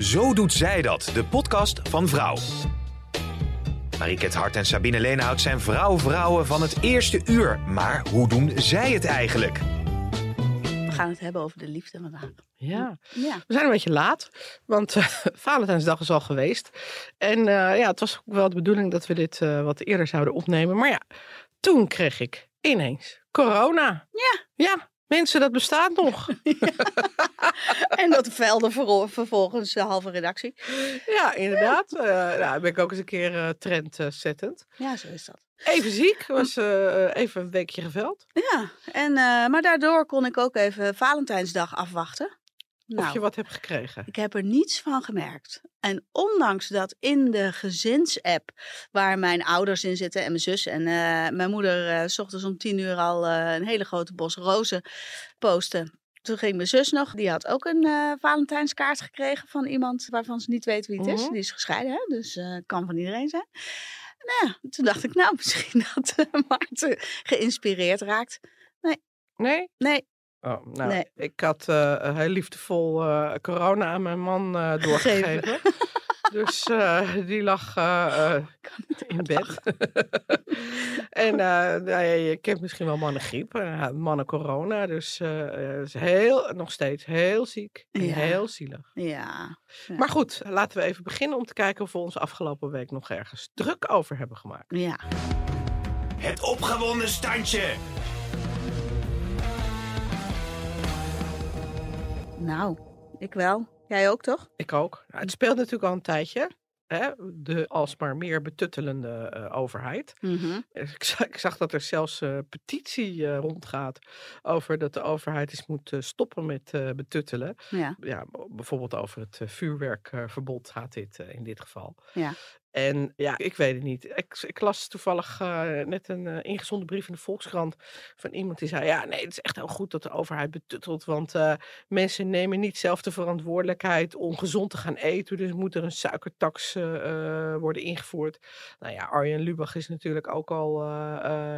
Zo doet zij dat, de podcast van Vrouw. Mariket Hart en Sabine Leenhout zijn vrouw-vrouwen van het eerste uur. Maar hoe doen zij het eigenlijk? We gaan het hebben over de liefde vandaag. Ja. Ja. We zijn een beetje laat, want eh, Valentijnsdag is al geweest. En eh, ja, het was ook wel de bedoeling dat we dit eh, wat eerder zouden opnemen. Maar ja, toen kreeg ik ineens corona. Ja. Ja, mensen, dat bestaat nog. En dat velde vervolgens de halve redactie. ja, inderdaad. Eh nou, ben ik ook eens een keer eh trendzettend. Ja, zo is dat. Even ziek, was eh, even een weekje geveld. Ja, en, maar daardoor kon ik ook even Valentijnsdag afwachten. Of Nou, je wat hebt gekregen. ik heb er niets van gemerkt. En ondanks dat in de gezinsapp, waar mijn ouders in zitten en mijn zus en eh, mijn moeder s ochtends om tien uur al eh, een hele grote bos rozen posten. Toen ging mijn zus nog, die had ook een Valentijnskaart gekregen van iemand waarvan ze niet weet wie het is. Mhm. Die is gescheiden, hè? dus het kan van iedereen zijn. Nou ja, toen dacht ik, nou, misschien dat Maarten geïnspireerd raakt. Nee? Nee, Oh, nou, Nee. ik had eh, heel liefdevol eh, corona aan mijn man eh, doorgegeven. dus eh, die lag eh, eh, in bed. en eh, nou ja, je kent misschien wel mannengriep, uh, mannen corona. Dus eh, is heel, nog steeds heel ziek en Ja. heel zielig. ja. Ja. Maar goed, laten we even beginnen om te kijken of we ons afgelopen week nog ergens druk over hebben gemaakt. Ja. Het opgewonden standje. Nou, ik wel. Jij ook toch? Ik ook. Nou, het speelt natuurlijk al een tijdje. Hè? De alsmaar meer betuttelende eh, overheid. Mhm. Ik zag, ik zag dat er zelfs eh petitie eh, rondgaat over dat de overheid eens moet eh, stoppen met eh, betuttelen. Ja. Ja, bijvoorbeeld over het eh, vuurwerkverbod gaat dit eh, in dit geval. Ja. En ja, ik weet het niet. Ik, ik las toevallig eh, net een eh, ingezonden brief in de Volkskrant van iemand die zei: Ja, nee, het is echt heel goed dat de overheid betuttelt. Want eh, mensen nemen niet zelf de verantwoordelijkheid om gezond te gaan eten. Dus moet er een suikertax worden ingevoerd. Nou ja, Arjen Lubach is natuurlijk ook al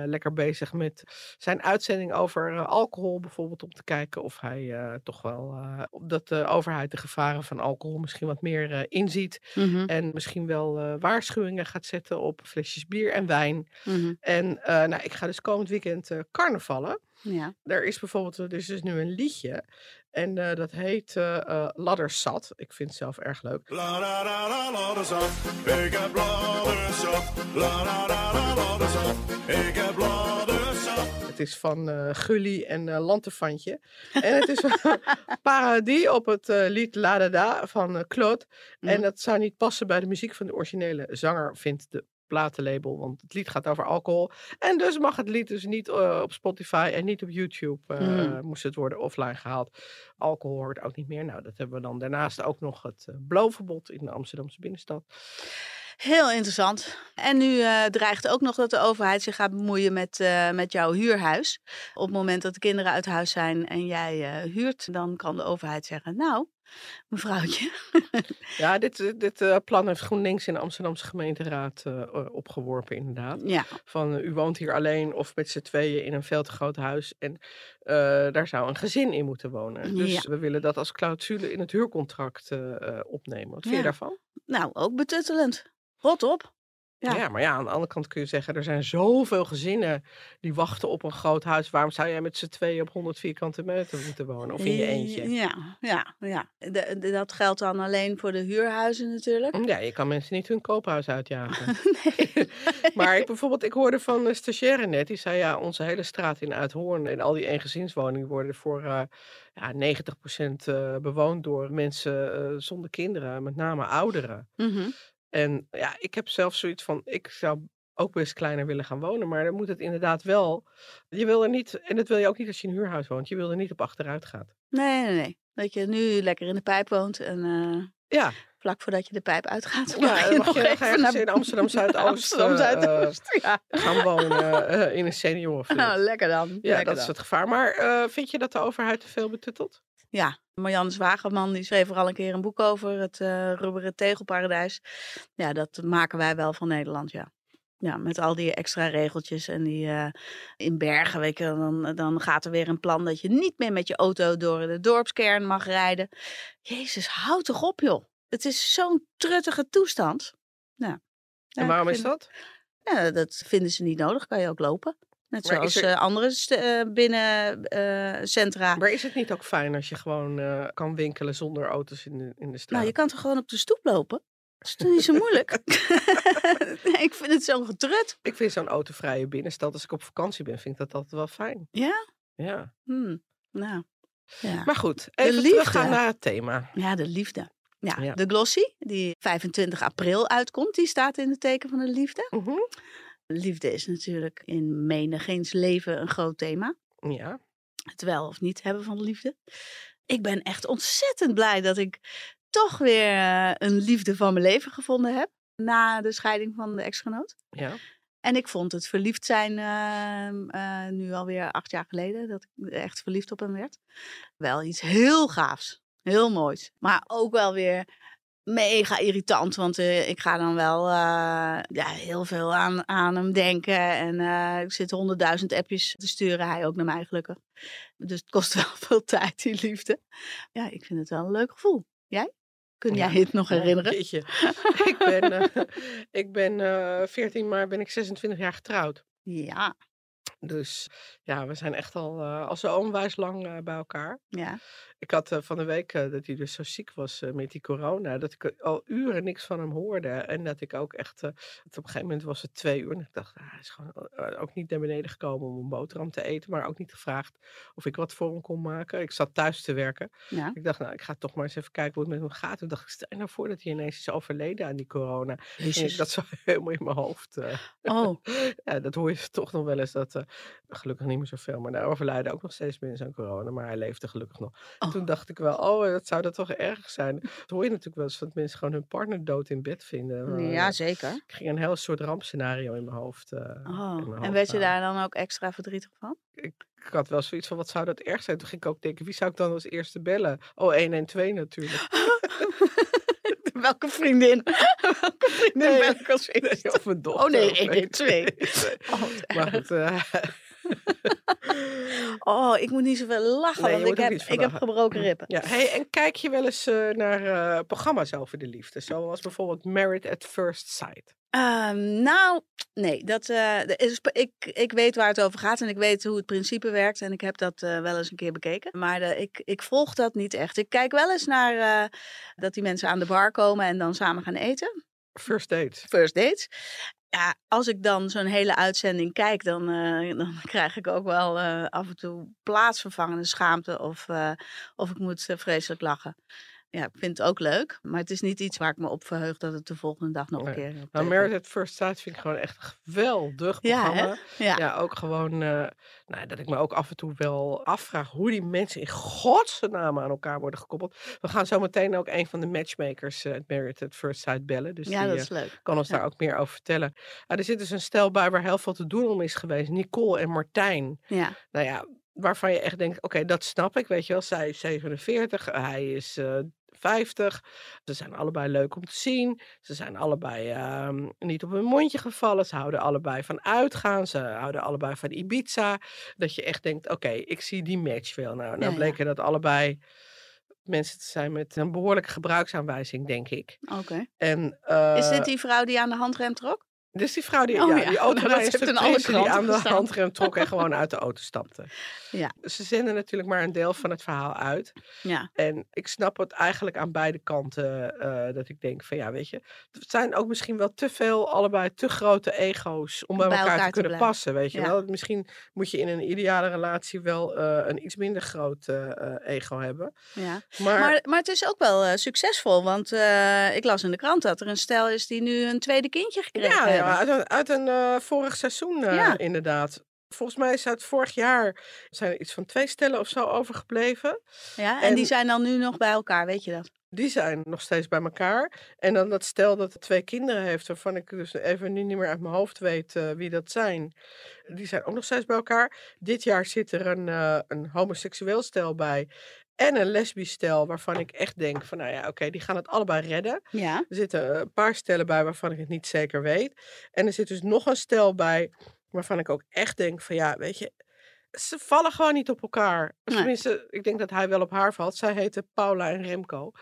lekker bezig met zijn uitzending over alcohol, bijvoorbeeld. Om te kijken of hij toch wel dat de overheid de gevaren van alcohol misschien wat meer inziet. Mhm. En misschien wel waarschuwingen gaat zetten op flesjes bier en wijn. Mhm. En eh, nou, ik ga dus komend weekend eh, carnavallen. Ja. Er is bijvoorbeeld er is dus nu een liedje. En eh, dat heet Ladderzat. Ik vind het zelf erg leuk. La la la la ladderzat, ik heb ladderzat. La la la la ladderzat, ik heb ladderzat. Het is van eh Gully en eh Lantefantje. En het is een parodie op het eh, lied La Da Da van Claude. En Mhm. dat zou niet passen bij de muziek van de originele zanger, vindt de platenlabel. Want het lied gaat over alcohol. En dus mag het lied dus niet op Spotify en niet op YouTube. Mhm. Moest het worden offline gehaald. Alcohol hoort ook niet meer. Nou, dat hebben we dan daarnaast ook nog het uh, blowverbod in de Amsterdamse binnenstad. Heel interessant. En nu eh, dreigt ook nog dat de overheid zich gaat bemoeien met, eh, met jouw huurhuis. Op het moment dat de kinderen uit huis zijn en jij eh, huurt, dan kan de overheid zeggen: Nou, mevrouwtje. Ja, dit, dit plan heeft GroenLinks in de Amsterdamse gemeenteraad opgeworpen, inderdaad. ja, Van u woont hier alleen of met z'n tweeën in een veel te groot huis. En daar zou een gezin in moeten wonen. Dus Ja. we willen dat als clausule in het huurcontract opnemen. Wat vind Ja. je daarvan? nou ook betuttelend. Rot op. Ja. Ja. maar ja, aan de andere kant kun je zeggen, er zijn zoveel gezinnen die wachten op een groot huis. Waarom zou jij met z'n tweeën op 100 vierkante meter moeten wonen? Of in je eentje? Ja, ja, ja. De- de- dat geldt dan alleen voor de huurhuizen natuurlijk. Ja, je kan mensen niet hun koophuis uitjagen. Nee. Maar ik, bijvoorbeeld, ik hoorde van een stagiaire net, die zei ja, onze hele straat in Uithoorn en al die eengezinswoningen worden voor eh ja, 90% eh, bewoond door mensen eh, zonder kinderen, met name ouderen. Mhm. En ja, ik heb zelf zoiets van, ik zou ook best kleiner willen gaan wonen, maar dan moet het inderdaad wel, je wil er niet, en dat wil je ook niet als je in een huurhuis woont, je wil er niet op achteruit gaan. Nee, nee, nee. Dat je nu lekker in de pijp woont en eh, Ja, vlak voordat je de pijp uitgaat, Ja, mag je mag nog je even naar in Amsterdam Zuidoost, Amsterdam eh, Zuidoost. ja. gaan wonen eh, in een seniorenflat. Nou, lekker dan. ja, lekker dat is het gevaar. Maar eh, vind je dat de overheid te veel betuttelt? Ja, Marianne Zwageman die schreef er al een keer een boek over, het eh rubberen tegelparadijs. Ja, dat maken wij wel van Nederland, ja. Ja, met al die extra regeltjes en die eh, in Bergen, weet je, dan, dan gaat er weer een plan dat je niet meer met je auto door de dorpskern mag rijden. Jezus, houd toch op, joh. Het is zo'n truttige toestand. Nou, ja, en waarom is dat? Ja, dat vinden ze niet nodig, kan je ook lopen. Net Maar zoals er- eh, andere eh, binnen eh. Maar is het niet ook fijn als je gewoon kan winkelen zonder auto's in de, in de straat? Nou, je kan toch gewoon op de stoep lopen? Dat is toch niet zo moeilijk? nee, ik vind het zo'n getrut. Ik vind zo'n autovrije binnenstad, als ik op vakantie ben, vind ik dat altijd wel fijn. Ja? Ja. Hmm. Nou, ja. Maar goed, even teruggaan naar het thema. ja, de liefde. Ja, Ja. de Glossy, die 25 april uitkomt, die staat in het teken van de liefde. Mhm. Liefde is natuurlijk in menigeens leven een groot thema. Ja. Het wel of niet hebben van liefde. Ik ben echt ontzettend blij dat ik toch weer eh, een liefde van mijn leven gevonden heb. Na de scheiding van de ex-genoot. ja. En ik vond het verliefd zijn ehm, eh, nu alweer acht jaar geleden. Dat ik echt verliefd op hem werd. Wel iets heel gaafs. Heel moois. Maar ook wel weer mega irritant. Want eh, ik ga dan wel eh, ja, heel veel aan, aan hem denken. En eh, ik zit honderdduizend appjes te sturen. Hij ook naar mij gelukkig. Dus het kost wel veel tijd, die liefde. Ja, ik vind het wel een leuk gevoel. Jij? Kun jij het nog herinneren? ik ben, ik ben eh 14 maar ben ik 26 jaar getrouwd. Ja, Dus ja, we zijn echt al, eh, al zo onwijs lang bij elkaar. ja. Ik had eh, van de week eh, dat hij dus zo ziek was eh, met die corona, dat ik al uren niks van hem hoorde. En dat ik ook echt, op een gegeven moment was het twee uur en ik dacht, ah, hij is gewoon ook niet naar beneden gekomen om een boterham te eten, maar ook niet gevraagd of ik wat voor hem kon maken. Ik zat thuis te werken. ja. Ik dacht, nou, ik ga toch maar eens even kijken hoe het met hem gaat. Toen dacht ik, stel je nou voor dat hij ineens is overleden aan die corona. En ik dat zo helemaal in mijn hoofd. Oh, ja, dat hoor je toch nog wel eens. Dat, gelukkig niet meer zoveel, maar daar overlijden ook nog steeds mensen aan corona. Maar hij leefde gelukkig nog. Oh. Toen dacht ik wel, oh, dat zou dat toch erg zijn. Dat hoor je natuurlijk wel eens, dat mensen gewoon hun partner dood in bed vinden. Maar, ja, eh, zeker. Ik ging een heel soort rampscenario in mijn hoofd. eh, in mijn Oh, en hoofd werd je daar dan ook extra verdrietig van? Ik had wel zoiets van, wat zou dat erg zijn? Toen ging ik ook denken, wie zou ik dan als eerste bellen? Oh, 112 natuurlijk. Welke vriendin? Welke vriendin Nee, ben ik als Nee, eerste? of mijn dochter. Oh nee, of 112. nee. Oh, Maar goed, Oh, ik moet niet zoveel lachen, Nee, want ik heb, ik heb gebroken ribben. Ja, hey, en kijk je wel eens eh, naar eh, programma's over de liefde? Zoals bijvoorbeeld Married at First Sight. Ehm, nou, nee, dat, eh, is, ik, ik weet waar het over gaat en ik weet hoe het principe werkt en ik heb dat wel eens een keer bekeken. Maar de, ik, ik volg dat niet echt. Ik kijk wel eens naar dat die mensen aan de bar komen en dan samen gaan eten. First Date. First dates. Ja, als ik dan zo'n hele uitzending kijk, dan, eh, dan krijg ik ook wel eh, af en toe plaatsvervangende schaamte of, eh, of ik moet vreselijk lachen. Ja, ik vind het ook leuk, maar het is niet iets waar ik me op verheug dat het de volgende dag nog een keer Nou, tv Married at First Sight vind ik gewoon echt een geweldig programma. Ja. Ja, ook gewoon eh, nou, dat ik me ook af en toe wel afvraag hoe die mensen in godsnaam aan elkaar worden gekoppeld. We gaan zo meteen ook een van de matchmakers eh, at Married at First Sight bellen. Dus ja, die dat eh, is leuk. kan ons daar ook meer over vertellen. Ah, er zit dus een stel bij waar heel veel te doen om is geweest. Nicole en Martijn. Ja, Nou ja, waarvan je echt denkt, oké, dat snap ik. Weet je wel, zij is 47, hij is eh 50. Ze zijn allebei leuk om te zien. Ze zijn allebei ehm, niet op hun mondje gevallen. Ze houden allebei van uitgaan. Ze houden allebei van Ibiza. Dat je echt denkt, oké, ik zie die match wel. Nou, nou Ja, bleken dat allebei mensen te zijn met een behoorlijke gebruiksaanwijzing, denk ik. oké. En, Is eh, dit die vrouw die aan de handrem trok? Dus die vrouw die, Oh ja, die nou, dat heeft in alle die aan de handrem trok en gewoon uit de auto stapte. Ja. Ze zenden natuurlijk maar een deel van het verhaal uit. Ja, En ik snap het eigenlijk aan beide kanten. eh, dat ik denk van ja, weet je. Het zijn ook misschien wel te veel, allebei te grote ego's om bij, Bij elkaar, elkaar te kunnen passen. Weet je Ja. wel. Misschien moet je in een ideale relatie wel eh, een iets minder groot eh, ego hebben. ja. Maar, Maar, maar het is ook wel succesvol, want ik las in de krant dat er een stel is die nu een tweede kindje gekregen ja, hebben. ja, uit een, uit een eh, vorig seizoen eh, Ja. inderdaad. Volgens mij is uit vorig jaar zijn er iets van twee stellen of zo overgebleven. Ja, en, die zijn dan nu nog bij elkaar, weet je dat? Die zijn nog steeds bij elkaar. En dan dat stel dat twee kinderen heeft, waarvan ik dus even nu niet meer uit mijn hoofd weet eh, wie dat zijn. Die zijn ook nog steeds bij elkaar. Dit jaar zit er een, eh, een homoseksueel stel bij. En een lesbisch stel waarvan ik echt denk van, nou ja, oké, die gaan het allebei redden. Ja. Er zitten een paar stellen bij waarvan ik het niet zeker weet. En er zit dus nog een stel bij waarvan ik ook echt denk van, ja, weet je, ze vallen gewoon niet op elkaar. Nee. Tenminste, ik denk dat hij wel op haar valt. Zij heten Paula en Remco.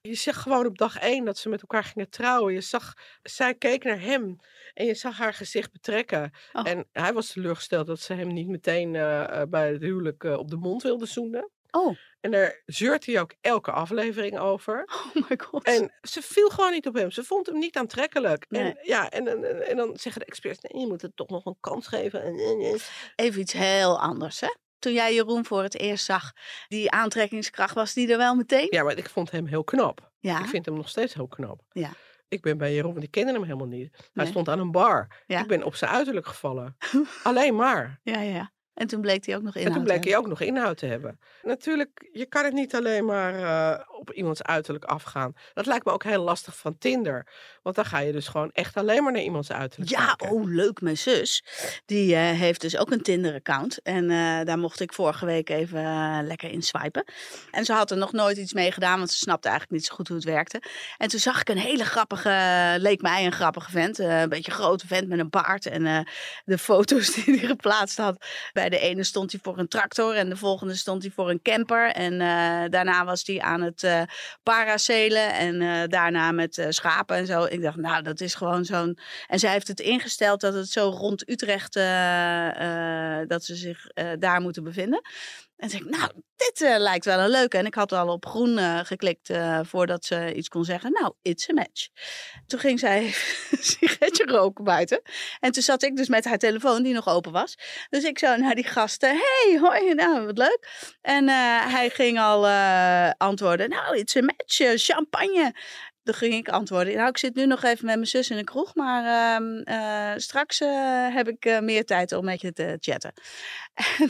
Je zag gewoon op dag één dat ze met elkaar gingen trouwen. Je zag, zij keek naar hem en je zag haar gezicht betrekken. Oh. En hij was teleurgesteld dat ze hem niet meteen eh, eh, bij het huwelijk eh, op de mond wilde zoenen. Oh, En daar zeurt hij ook elke aflevering over. oh my god. En ze viel gewoon niet op hem. Ze vond hem niet aantrekkelijk. En, ja, en, en, en dan zeggen de experts, nee, je moet het toch nog een kans geven. En, en, en. Even iets heel anders, hè? Toen jij Jeroen voor het eerst zag, die aantrekkingskracht, was die er wel meteen? Ja, maar ik vond hem heel knap. Ja. Ik vind hem nog steeds heel knap. Ja. Ik ben bij Jeroen, want ik kende hem helemaal niet. Hij Nee. stond aan een bar. Ja. Ik ben op zijn uiterlijk gevallen. Alleen maar. Ja, ja. En toen bleek hij ook nog in. En toen bleek hij ook nog inhoud te hebben. Natuurlijk, je kan het niet alleen maar eh, op iemands uiterlijk afgaan. Dat lijkt me ook heel lastig van Tinder. Want dan ga je dus gewoon echt alleen maar naar iemands uiterlijk Ja, kijken. oh leuk. Mijn zus, die eh, heeft dus ook een Tinder-account. En eh, daar mocht ik vorige week even eh, lekker in swipen. En ze had er nog nooit iets mee gedaan, want ze snapte eigenlijk niet zo goed hoe het werkte. En toen zag ik een hele grappige, leek mij een grappige vent. een beetje een grote vent met een baard. En de foto's die hij geplaatst had. Bij de ene stond hij voor een tractor en de volgende stond hij voor een camper. En daarna was hij aan het eh paracelen en eh, daarna met eh, schapen en zo. Ik dacht, nou, dat is gewoon zo'n... En zij heeft het ingesteld dat het zo rond Utrecht, dat ze zich daar moeten bevinden. En dacht ik, nou, dit eh, lijkt wel een leuke. En ik had al op groen eh, geklikt eh, voordat ze iets kon zeggen. Nou, it's a match. Toen ging zij een sigaretje roken buiten. En toen zat ik dus met haar telefoon, die nog open was. Dus ik zo naar die gasten. Hey, hoi, nou, wat leuk. En hij ging al antwoorden. Nou, it's a match, champagne. Toen ging ik antwoorden. Nou, ik zit nu nog even met mijn zus in de kroeg. Maar ehm, eh, straks heb ik meer tijd om met je te chatten. En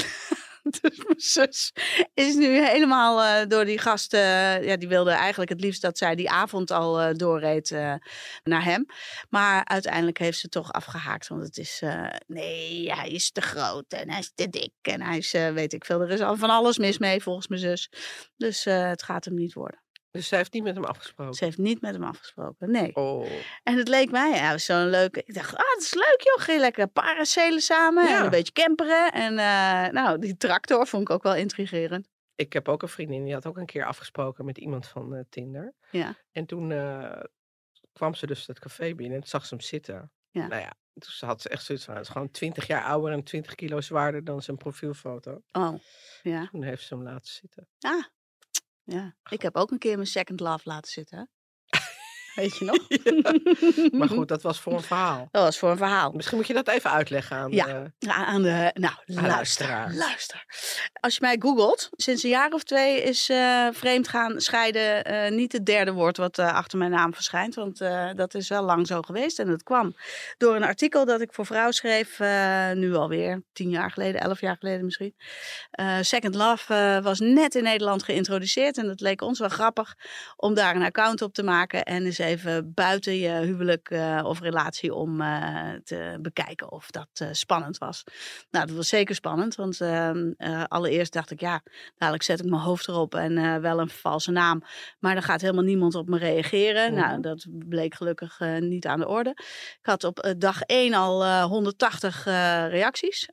dus mijn zus is nu helemaal eh, door die gasten. ja, die wilde eigenlijk het liefst dat zij die avond al eh, doorreed eh, naar hem. Maar uiteindelijk heeft ze toch afgehaakt. Want het is. eh, nee, hij is te groot en hij is te dik. En hij is, eh, weet ik veel. Er is al van alles mis mee volgens mijn zus. Dus eh, het gaat hem niet worden. Dus zij heeft niet met hem afgesproken. Ze heeft niet met hem afgesproken. Nee. Oh. En het leek mij, ja, zo'n leuke. Ik dacht, ah, dat is leuk joh. Je lekker paracelen samen Ja. en een beetje camperen. En eh, nou, die tractor vond ik ook wel intrigerend. Ik heb ook een vriendin, die had ook een keer afgesproken met iemand van eh, Tinder. Ja. En toen eh, kwam ze dus het café binnen en zag ze hem zitten. Ja. Nou ja, toen had ze echt zoiets van, hij is gewoon 20 jaar ouder en 20 kilo zwaarder dan zijn profielfoto. Oh, ja. Toen heeft ze hem laten zitten. Ah, ja. Ik heb ook een keer mijn second love laten zitten. Weet je nog? Maar goed, dat was voor een verhaal. Dat was voor een verhaal. Misschien moet je dat even uitleggen aan Ja. Ja, aan de, nou, luister, luisteraars. luister. Als je mij googelt, sinds een jaar of twee is eh vreemd gaan, scheiden eh, niet het derde woord wat eh, achter mijn naam verschijnt. Want dat is wel lang zo geweest. En dat kwam door een artikel dat ik voor Vrouw schreef, nu alweer tien jaar geleden, elf jaar geleden misschien. Second Love was net in Nederland geïntroduceerd. En het leek ons wel grappig om daar een account op te maken. En eens even buiten je huwelijk eh, of relatie om eh, te bekijken of dat eh, spannend was. Nou, dat was zeker spannend. Want ehm, eh, allereerst dacht ik, ja, dadelijk zet ik mijn hoofd erop en wel een valse naam. Maar er gaat helemaal niemand op me reageren. Mhm. Nou, dat bleek gelukkig niet aan de orde. Ik had op dag 1 al eh, 180 eh, reacties.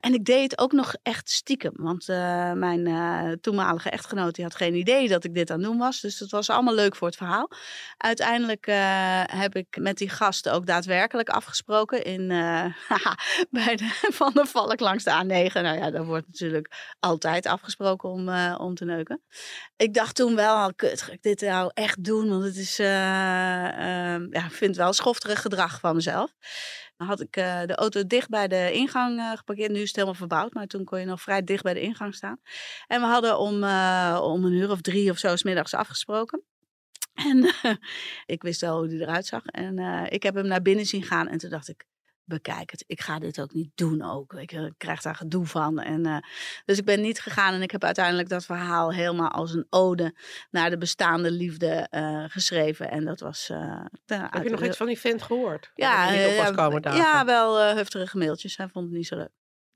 En ik deed het ook nog echt stiekem. Want eh, mijn eh, toenmalige echtgenoot die had geen idee dat ik dit aan het doen was. Dus het was allemaal leuk voor het verhaal. Uiteindelijk eh, heb ik met die gasten ook daadwerkelijk afgesproken. In, bij de Van der Valk langs de A9. Nou ja, daar wordt natuurlijk altijd afgesproken om, om te neuken. Ik dacht toen wel al, kut, ga ik dit nou echt doen? Want het is, ja, ik vind wel schofterig gedrag van mezelf. Dan had ik eh, de auto dicht bij de ingang eh, geparkeerd. Nu is het helemaal verbouwd, maar toen kon je nog vrij dicht bij de ingang staan. En we hadden om, eh, om een uur of drie of zo 's middags afgesproken. En ik wist wel hoe die eruit zag. En ik heb hem naar binnen zien gaan en toen dacht ik, bekijk het. Ik ga dit ook niet doen ook. Ik krijg daar gedoe van. En, eh, dus ik ben niet gegaan en ik heb uiteindelijk dat verhaal helemaal als een ode naar de bestaande liefde eh, geschreven. En dat was... eh, Heb je nog iets van die vent gehoord? Ja, dagen? ja, wel heftige mailtjes. Hij vond het niet zo leuk.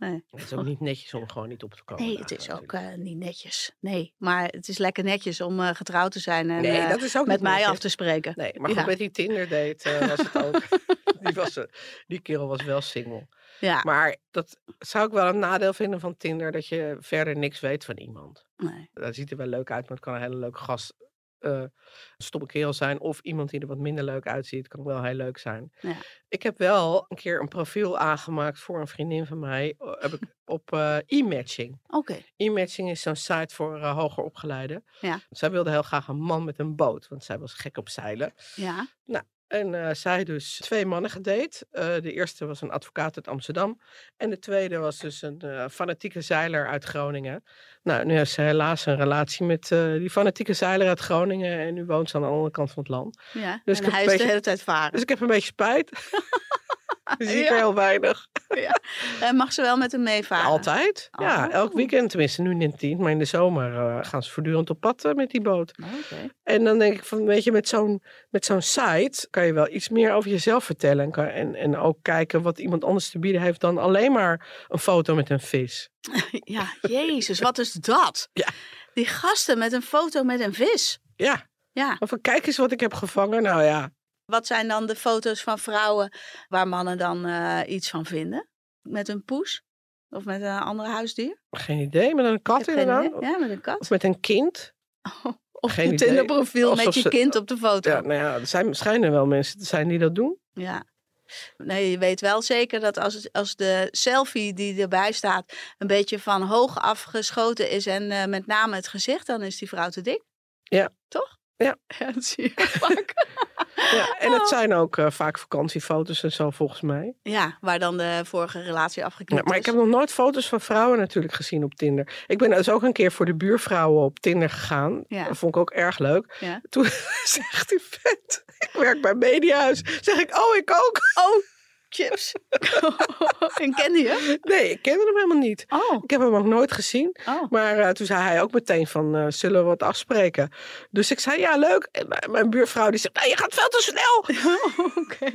Nee. Het is ook niet netjes om gewoon niet op te komen. Nee, het is ook eh, niet netjes. Nee, maar het is lekker netjes om eh, getrouwd te zijn en Nee, eh, dat is ook met mij netjes. af te spreken. Nee, maar Ja. goed, met die Tinder date was het ook. die, was, die kerel was wel single. Ja, Maar dat zou ik wel een nadeel vinden van Tinder, dat je verder niks weet van iemand. nee. Dat ziet er wel leuk uit, maar het kan een hele leuke gast, eh stomme kerel zijn. Of iemand die er wat minder leuk uitziet, kan wel heel leuk zijn. Ja. Ik heb wel een keer een profiel aangemaakt voor een vriendin van mij. Heb ik op eh, e-matching. Oké, E-matching is zo'n site voor eh, hoger opgeleiden. Ja. Zij wilde heel graag een man met een boot, want zij was gek op zeilen. ja. En eh, zij dus twee mannen gedate. Eh, de eerste was een advocaat uit Amsterdam. En de tweede was dus een eh, fanatieke zeiler uit Groningen. Nou, nu heeft ze helaas een relatie met die fanatieke zeiler uit Groningen. En nu woont ze aan de andere kant van het land. ja. Dus ik en heb hij een is de hele tijd varen. Dus ik heb een beetje spijt. Dus zie ik Ja. er heel weinig. En mag ze wel met hem meevaren? Altijd. Ja, elk Oh. weekend. Tenminste, nu net niet. Maar in de zomer eh, gaan ze voortdurend op pad eh, met die boot. Oh, Oké. En dan denk ik van, weet je, met zo'n, met zo'n site kan je wel iets meer over jezelf vertellen. En, kan, en, en ook kijken wat iemand anders te bieden heeft dan alleen maar een foto met een vis. Ja, jezus, wat is dat? Ja. Die gasten met een foto met een vis. Ja, Ja, van kijk eens wat ik heb gevangen. Nou ja, wat zijn dan de foto's van vrouwen waar mannen dan eh, iets van vinden? Met een poes? Of met een ander huisdier? geen idee. Met een kat inderdaad. Ja, met een kat. Of met een kind. Of geen een. Tinderprofiel met je ze- kind op de foto. Ja, nou ja, er zijn, schijnen wel mensen te zijn die dat doen. Ja. Nee, je weet wel zeker dat als, als de selfie die erbij staat een beetje van hoog afgeschoten is en eh, met name het gezicht, dan is die vrouw te dik. Ja. Toch? Ja. Ja, dat zie je vaak. Ja, en Oh. het zijn ook eh, vaak vakantiefoto's en zo volgens mij. ja, waar dan de vorige relatie Ja, afgeknipt maar is. ik heb nog nooit foto's van vrouwen natuurlijk gezien op Tinder. Ik ben dus ook een keer voor de buurvrouwen op Tinder gegaan. Ja. Dat vond ik ook erg leuk. Ja. Toen zegt die vent, ik werk bij Mediahuis. Zeg ik, oh ik ook. Oh, chips. en kende je? Nee, ik kende hem helemaal niet. Oh, Ik heb hem ook nooit gezien. oh. Maar eh, toen zei hij ook meteen van, eh, zullen we wat afspreken? Dus ik zei, ja leuk. En mijn- buurvrouw die zegt, je gaat veel te snel. Oké.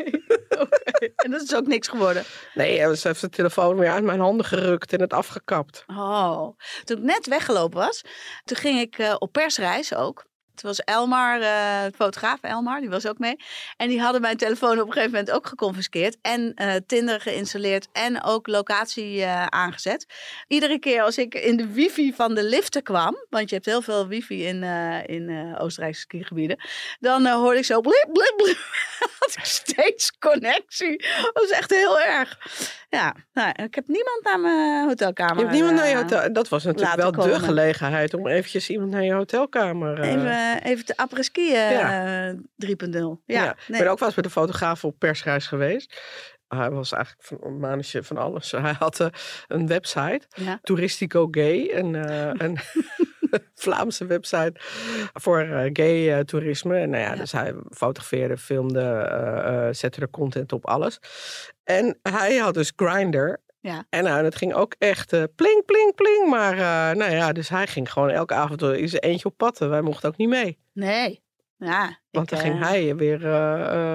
En dat is ook niks geworden. Nee, ze heeft de telefoon weer uit mijn handen gerukt en het afgekapt. Oh, toen ik net weggelopen was, toen ging ik eh, op persreis ook. Toen was Elmar, eh, fotograaf Elmar, die was ook mee. En die hadden mijn telefoon op een gegeven moment ook geconfiskeerd. En eh, Tinder geïnstalleerd en ook locatie eh, aangezet. Iedere keer als ik in de wifi van de liften kwam, want je hebt heel veel wifi in, in Oostenrijkse skigebieden. Dan hoorde ik zo blip, blip, blip. Had ik steeds connectie. Dat was echt heel erg. Ja, nou, ik heb niemand naar mijn hotelkamer. Je hebt niemand naar je eh, hotel. Dat was natuurlijk wel de gelegenheid om eventjes iemand naar je hotelkamer. eh, Even, even de Ja. 3.0. Ja, Ja, Ik ben ook wel eens met de fotograaf op persreis geweest. Hij was eigenlijk van een manetje van alles. Hij had eh, een website, Ja. Touristico Gay, een, eh, een Vlaamse website voor eh, gay eh, toerisme. En nou ja, Ja. dus hij fotografeerde, filmde, eh, zette er content op, alles. En hij had dus Grindr. Ja. En nou, het ging ook echt eh, pling, pling, pling. Maar nou ja, dus hij ging gewoon elke avond in zijn eentje op pad. En Wij mochten ook niet mee. Nee. Ja, Want ik, dan ging hij weer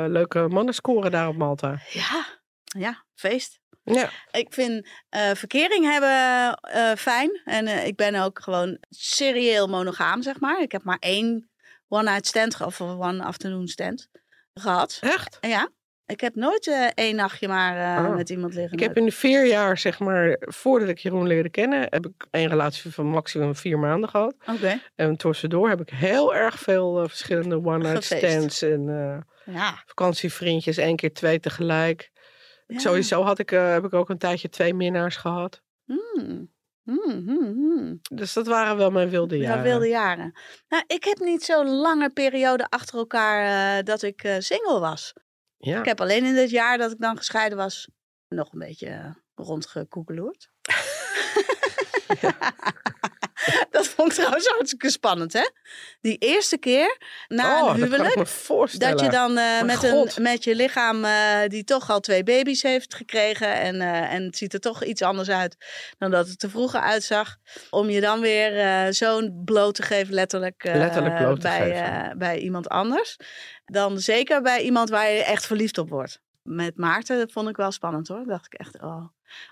leuke mannen scoren daar op Malta. Ja, ja, feest. Ja, Ik vind eh, verkering hebben eh, fijn. En eh, ik ben ook gewoon serieel monogaam, zeg maar. Ik heb maar één one-night stand of one afternoon stand gehad. echt. Ja, ik heb nooit één nachtje maar Oh. met iemand liggen. Ik heb in de vier jaar, zeg maar, voordat ik Jeroen leerde kennen, heb ik een relatie van maximum vier maanden gehad. Oké, En tussendoor heb ik heel erg veel verschillende one-night stands en ja. vakantievriendjes, één keer twee tegelijk. Ja. Sowieso had ik, eh, heb ik ook een tijdje twee minnaars gehad. Hmm. Hmm, hmm. Dus dat waren wel mijn wilde Ja, jaren. wilde jaren. Nou, ik heb niet zo'n lange periode achter elkaar eh, dat ik eh, single was. Ja. Ik heb alleen in dit jaar dat ik dan gescheiden was nog een beetje rondgekoekeloerd. dat vond ik trouwens hartstikke spannend, hè? Die eerste keer na oh, een dat huwelijk. me voorstellen. Dat je dan eh, met, God. een, met je lichaam eh, die toch al twee baby's heeft gekregen. En, eh, en het ziet er toch iets anders uit dan dat het er vroeger uitzag. Om je dan weer zo'n bloot te geven, letterlijk, Letterlijk bloot te bij, geven. bij iemand anders. Dan zeker bij iemand waar je echt verliefd op wordt. Met Maarten dat vond ik wel spannend hoor. dacht ik echt, oh.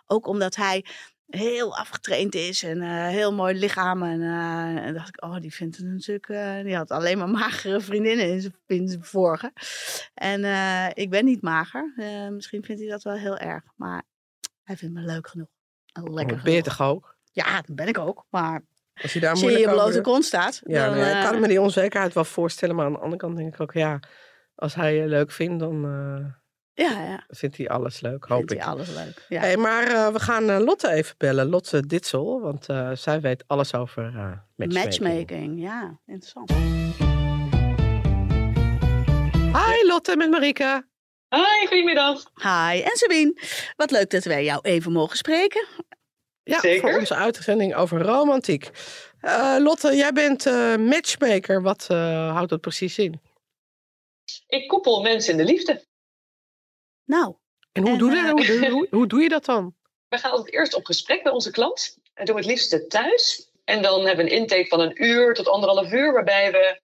Ook omdat hij heel afgetraind is en eh, heel mooi lichaam. En, eh, en dacht ik, oh, die vindt het natuurlijk... eh, die had alleen maar magere vriendinnen in zijn, in zijn vorige. En ik ben niet mager. Misschien vindt hij dat wel heel erg. Maar hij vindt me leuk genoeg. En lekker Oh, ben je toch ook? Ja, dat ben ik ook. Maar Als je daar als je blote kont staat... Ja, dan, nee, ik kan me die onzekerheid wel voorstellen. Maar aan de andere kant denk ik ook, ja, als hij je leuk vindt, dan Ja, ja. vindt hij alles leuk, hoop Vindt ik. hij alles leuk. Ja. Hey, maar eh, we gaan eh, Lotte even bellen, Lotte Ditsel, want eh, zij weet alles over eh matchmaking. Matchmaking, ja. Interessant. Hi Lotte met Marika. Hi, goedemiddag. Hi, en Sabine. Wat leuk dat wij jou even mogen spreken. Ja, Zeker. voor onze uitzending over romantiek. Eh, Lotte, jij bent eh, matchmaker. Wat eh, houdt dat precies in? Ik koppel mensen in de liefde. Nou, En hoe, En, doe, je, eh, hoe, hoe, hoe, hoe doe je dat dan? We gaan altijd eerst op gesprek bij onze klant. En doen we het liefst thuis. En dan hebben we een intake van een uur tot anderhalf uur, waarbij we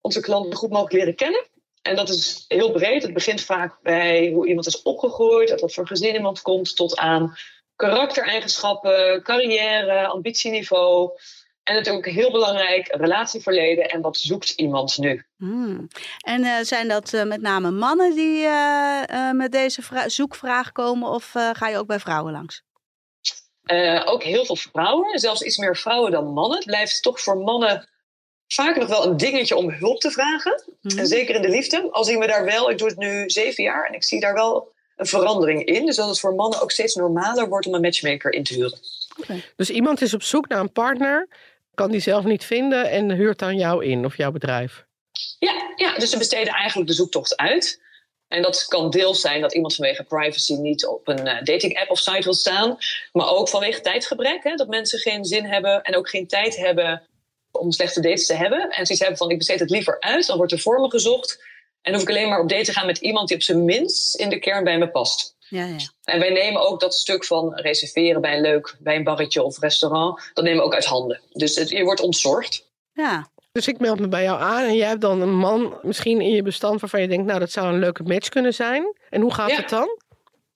onze klant zo goed mogelijk leren kennen. En dat is heel breed. Het begint vaak bij hoe iemand is opgegroeid, uit wat voor gezin iemand komt, tot aan karaktereigenschappen, carrière, ambitieniveau. En natuurlijk heel belangrijk, relatieverleden en wat zoekt iemand nu. hmm. en eh, zijn dat eh, met name mannen die eh, eh, met deze vra- zoekvraag komen of eh, ga je ook bij vrouwen langs? Eh, ook heel veel vrouwen, zelfs iets meer vrouwen dan mannen. Het blijft toch voor mannen vaak nog wel een dingetje om hulp te vragen. Mhm. En zeker in de liefde. Al zien we daar wel, ik doe het nu zeven jaar en ik zie daar wel een verandering in. Dus dat het voor mannen ook steeds normaler wordt om een matchmaker in te huren. Dus iemand is op zoek naar een partner, kan die zelf niet vinden en huurt dan jou in of jouw bedrijf. Ja, ja, dus ze besteden eigenlijk de zoektocht uit. En dat kan deels zijn dat iemand vanwege privacy niet op een eh, dating app of site wil staan. Maar ook vanwege tijdgebrek. Hè, dat mensen geen zin hebben en ook geen tijd hebben om slechte dates te hebben. En zoiets hebben van ik besteed het liever uit. Dan wordt er voor me gezocht. En hoef ik alleen maar op date te gaan met iemand die op zijn minst in de kern bij me past. Ja, ja. En wij nemen ook dat stuk van reserveren bij een leuk wijnbarretje of restaurant. Dat nemen we ook uit handen. Dus het, je wordt ontzorgd. ja. Dus ik meld me bij jou aan en jij hebt dan een man misschien in je bestand waarvan je denkt, nou dat zou een leuke match kunnen zijn. En hoe gaat Ja. het dan?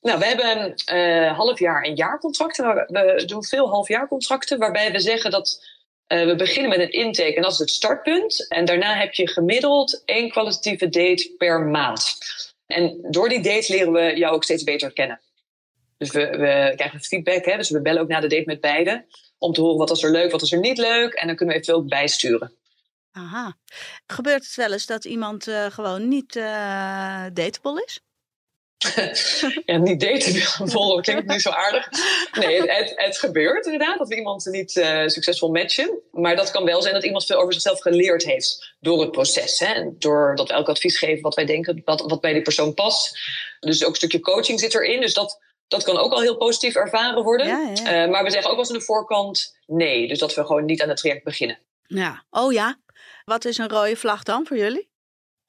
Nou, we hebben eh half jaar en jaarcontracten. We, we doen veel halfjaarcontracten waarbij we zeggen dat eh, we beginnen met een intake en dat is het startpunt. En daarna heb je gemiddeld één kwalitatieve date per maand. En door die date leren we jou ook steeds beter kennen. Dus we, we krijgen feedback, hè? dus we bellen ook na de date met beide. Om te horen wat was er leuk, wat was er niet leuk. En dan kunnen we eventueel bijsturen. Aha. Gebeurt het wel eens dat iemand eh, gewoon niet dateable is? Ja, niet daten volgen klinkt niet zo aardig. Nee, het, het, gebeurt inderdaad dat we iemand niet eh, succesvol matchen. Maar dat kan wel zijn dat iemand veel over zichzelf geleerd heeft door het proces. Hè? Doordat we elk advies geven wat wij denken wat, wat bij die persoon past. Dus ook een stukje coaching zit erin. Dus dat, dat kan ook al heel positief ervaren worden. Ja, ja. Eh, maar we zeggen ook wel eens aan de voorkant nee. Dus dat we gewoon niet aan het traject beginnen. Ja. Oh ja. Wat is een rode vlag dan voor jullie?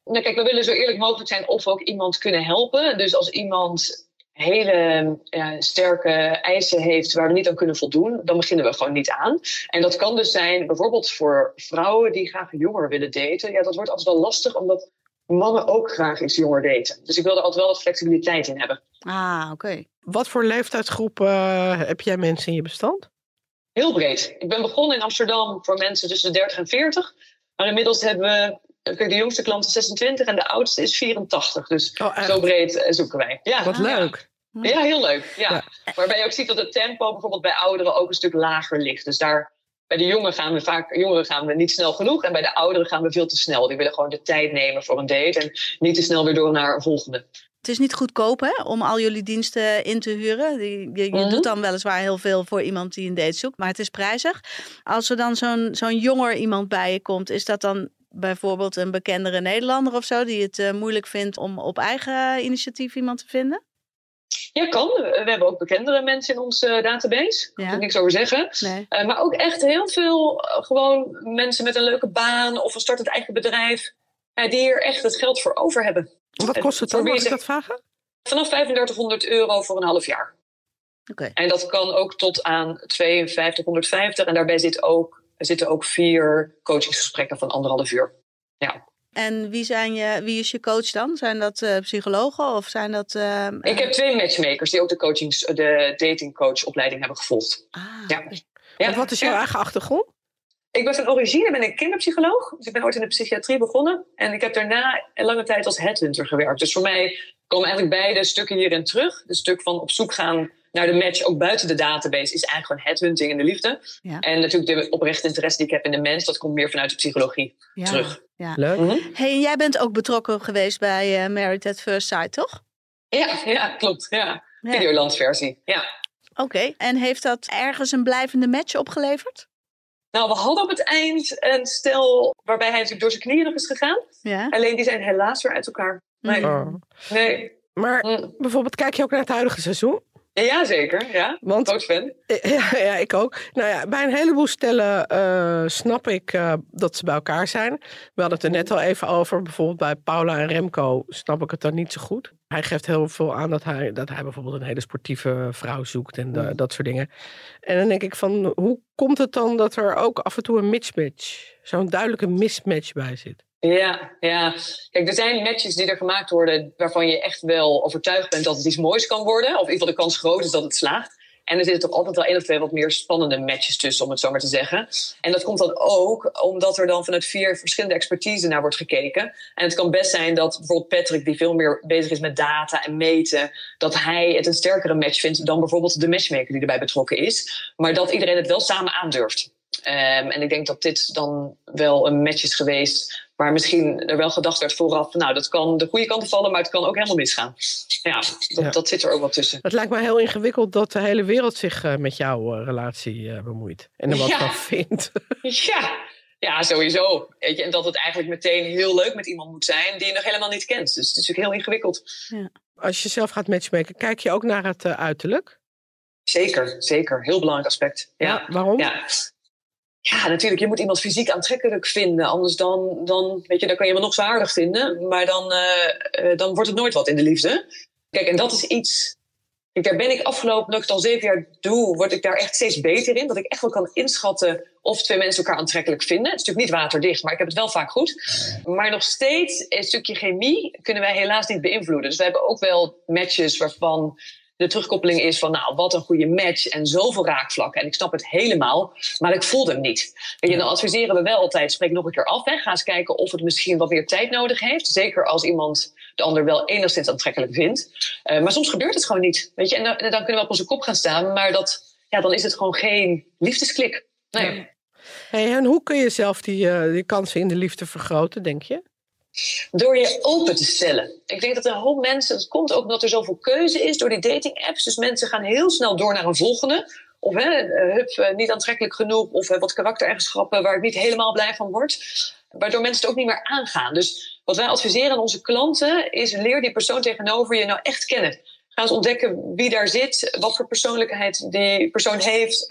Nou, kijk, we willen zo eerlijk mogelijk zijn of we ook iemand kunnen helpen. Dus als iemand hele ja, sterke eisen heeft waar we niet aan kunnen voldoen, dan beginnen we gewoon niet aan. En dat kan dus zijn bijvoorbeeld voor vrouwen die graag jonger willen daten. Ja, dat wordt altijd wel lastig, omdat mannen ook graag eens jonger daten. Dus ik wil er altijd wel wat flexibiliteit in hebben. Ah, oké. Wat voor leeftijdsgroep eh, heb jij mensen in je bestand? Heel breed. Ik ben begonnen in Amsterdam voor mensen tussen de 30 en 40. Maar inmiddels hebben we. De jongste klant is 26 en de oudste is 84. Dus Oh, zo breed eh, zoeken wij. Ja, Wat Ah. leuk. Ja, heel leuk. Ja. Ja. Waarbij je ook ziet dat het tempo bijvoorbeeld bij ouderen ook een stuk lager ligt. Dus daar, bij de jongeren gaan we vaak jongeren gaan we niet snel genoeg. En bij de ouderen gaan we veel te snel. Die willen gewoon de tijd nemen voor een date. En niet te snel weer door naar een volgende. Het is niet goedkoop hè, om al jullie diensten in te huren. Je, je Mhm. doet dan weliswaar heel veel voor iemand die een date zoekt, maar het is prijzig. Als er dan zo'n zo'n jonger iemand bij je komt, is dat dan bijvoorbeeld een bekendere Nederlander of zo, die het eh, moeilijk vindt om op eigen initiatief iemand te vinden? Ja, kan. We hebben ook bekendere mensen in onze eh, database. Daar Ja. kan ik niks over zeggen. Nee. Eh, maar ook echt heel veel gewoon mensen met een leuke baan of een startend eigen bedrijf. eh, die hier echt het geld voor over hebben. Wat kost het dan? Voor Mag ik is dat vragen? Vanaf 3500 euro voor een half jaar. Oké. En dat kan ook tot aan 5250. En daarbij zit ook, er zitten ook vier coachingsgesprekken van anderhalf uur. Ja. En wie, zijn je, wie is je coach dan? Zijn dat eh, psychologen of zijn dat... eh, Ik heb twee matchmakers die ook de, coachings, de datingcoachopleiding hebben gevolgd. Ah, Ja. wat is jouw ja. eigen achtergrond? Ik ben van origine ben ik kinderpsycholoog. Dus ik ben ooit in de psychiatrie begonnen. En ik heb daarna een lange tijd als headhunter gewerkt. Dus voor mij komen eigenlijk beide stukken hierin terug. Het stuk van op zoek gaan naar de match, ook buiten de database, is eigenlijk gewoon headhunting in de liefde. Ja. En natuurlijk de oprechte interesse die ik heb in de mens, dat komt meer vanuit de psychologie Ja. terug. Leuk. Mhm. Hey, en jij bent ook betrokken geweest bij eh, Married at First Sight, toch? Ja, ja, klopt. Ja. Ja. Videoland versie. Ja. Oké, en heeft dat ergens een blijvende match opgeleverd? Nou, we hadden op het eind een stel waarbij hij natuurlijk door zijn knieën nog is gegaan. Ja. Alleen die zijn helaas weer uit elkaar. Nee, Oh. nee. Maar Mm. bijvoorbeeld, kijk je ook naar het huidige seizoen? Ja, zeker. Ja, Want fan. Ja, ja, ik ook. Nou ja, bij een heleboel stellen eh, snap ik eh, dat ze bij elkaar zijn. We hadden het er net al even over. Bijvoorbeeld bij Paula en Remco snap ik het dan niet zo goed. Hij geeft heel veel aan dat hij, dat hij bijvoorbeeld een hele sportieve vrouw zoekt en da- dat soort dingen. En dan denk ik van, hoe komt het dan dat er ook af en toe een mismatch, zo'n duidelijke mismatch bij zit? Ja, ja. Kijk, er zijn matches die er gemaakt worden waarvan je echt wel overtuigd bent dat het iets moois kan worden. Of in ieder geval de kans groot is dat het slaagt. En er zitten toch altijd wel één of twee wat meer spannende matches tussen, om het zo maar te zeggen. En dat komt dan ook omdat er dan vanuit vier verschillende expertise naar wordt gekeken. En het kan best zijn dat bijvoorbeeld Patrick, die veel meer bezig is met data en meten, dat hij het een sterkere match vindt dan bijvoorbeeld de matchmaker die erbij betrokken is. Maar dat iedereen het wel samen aandurft. Ehm, en ik denk dat dit dan wel een match is geweest waar misschien er wel gedacht werd vooraf, van, nou dat kan de goede kant vallen, maar het kan ook helemaal misgaan. Ja, dat, Ja. dat zit er ook wel tussen. Het lijkt me heel ingewikkeld dat de hele wereld zich eh, met jouw eh, relatie eh, bemoeit. En er wat Ja. van vindt. Ja, ja sowieso. Weet je, en dat het eigenlijk meteen heel leuk met iemand moet zijn die je nog helemaal niet kent. Dus het is natuurlijk heel ingewikkeld. Als je zelf gaat matchmaken, kijk je ook naar het uiterlijk? Zeker, zeker. Heel belangrijk aspect. Ja. Waarom? Ja. Ja, natuurlijk. Je moet iemand fysiek aantrekkelijk vinden. Anders dan, dan, weet je, dan kan je hem nog zo vinden. Maar dan, eh, eh, dan wordt het nooit wat in de liefde. Kijk, en dat is iets... Kijk, daar ben ik afgelopen, dat ik het al zeven jaar doe, word ik daar echt steeds beter in. Dat ik echt wel kan inschatten of twee mensen elkaar aantrekkelijk vinden. Het is natuurlijk niet waterdicht, maar ik heb het wel vaak goed. Maar nog steeds, een stukje chemie kunnen wij helaas niet beïnvloeden. Dus we hebben ook wel matches waarvan de terugkoppeling is van, nou, wat een goede match en zoveel raakvlakken. En ik snap het helemaal, maar ik voelde hem niet. Weet je, dan adviseren we wel altijd, spreek nog een keer af. Hè. Ga eens kijken of het misschien wat meer tijd nodig heeft. Zeker als iemand de ander wel enigszins aantrekkelijk vindt. Eh, maar soms gebeurt het gewoon niet. Weet je, en dan, en dan kunnen we op onze kop gaan staan, maar dat, ja, dan is het gewoon geen liefdesklik. Nee. Hey, en hoe kun je zelf die, eh, die kansen in de liefde vergroten, denk je? Door je open te stellen. Ik denk dat een hoop mensen, dat komt ook omdat er zoveel keuze is door die dating apps. Dus mensen gaan heel snel door naar een volgende. Of hè, eh, hup, eh, niet aantrekkelijk genoeg. Of eh, wat karaktereigenschappen waar ik niet helemaal blij van word. Waardoor mensen het ook niet meer aangaan. Dus wat wij adviseren aan onze klanten is leer die persoon tegenover je nou echt kennen. Ga eens ontdekken wie daar zit, wat voor persoonlijkheid die persoon heeft,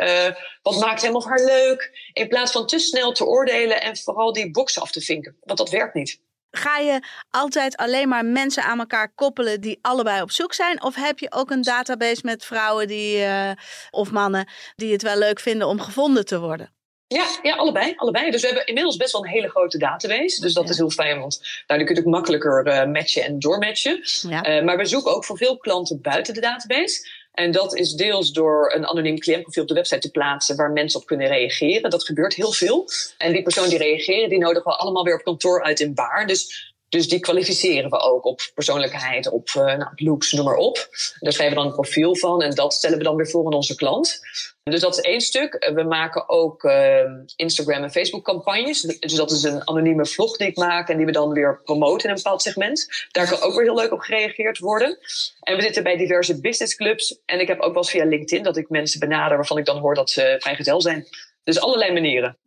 wat maakt hem of haar leuk. In plaats van te snel te oordelen en vooral die boxen af te vinken. Want dat werkt niet. Ga je altijd alleen maar mensen aan elkaar koppelen die allebei op zoek zijn? Of heb je ook een database met vrouwen die, eh, of mannen die het wel leuk vinden om gevonden te worden? Ja, ja, allebei, allebei. Dus we hebben inmiddels best wel een hele grote database. Dus dat Ja. is heel fijn, want daardoor kun je ook makkelijker eh, matchen en doormatchen. Ja. Eh, maar we zoeken ook voor veel klanten buiten de database. En dat is deels door een anoniem cliëntprofiel op de website te plaatsen waar mensen op kunnen reageren. Dat gebeurt heel veel. En die personen die reageren, die nodigen we allemaal weer op kantoor uit in Baar. Dus, dus die kwalificeren we ook op persoonlijkheid, op uh, nou, looks, noem maar op. Daar schrijven we dan een profiel van en dat stellen we dan weer voor aan onze klant. Dus dat is één stuk. We maken ook uh, Instagram en Facebook campagnes. Dus dat is een anonieme vlog die ik maak en die we dan weer promoten in een bepaald segment. Daar kan ook weer heel leuk op gereageerd worden. En we zitten bij diverse businessclubs. En ik heb ook wel eens via LinkedIn dat ik mensen benader waarvan ik dan hoor dat ze vrijgezel zijn. Dus allerlei manieren.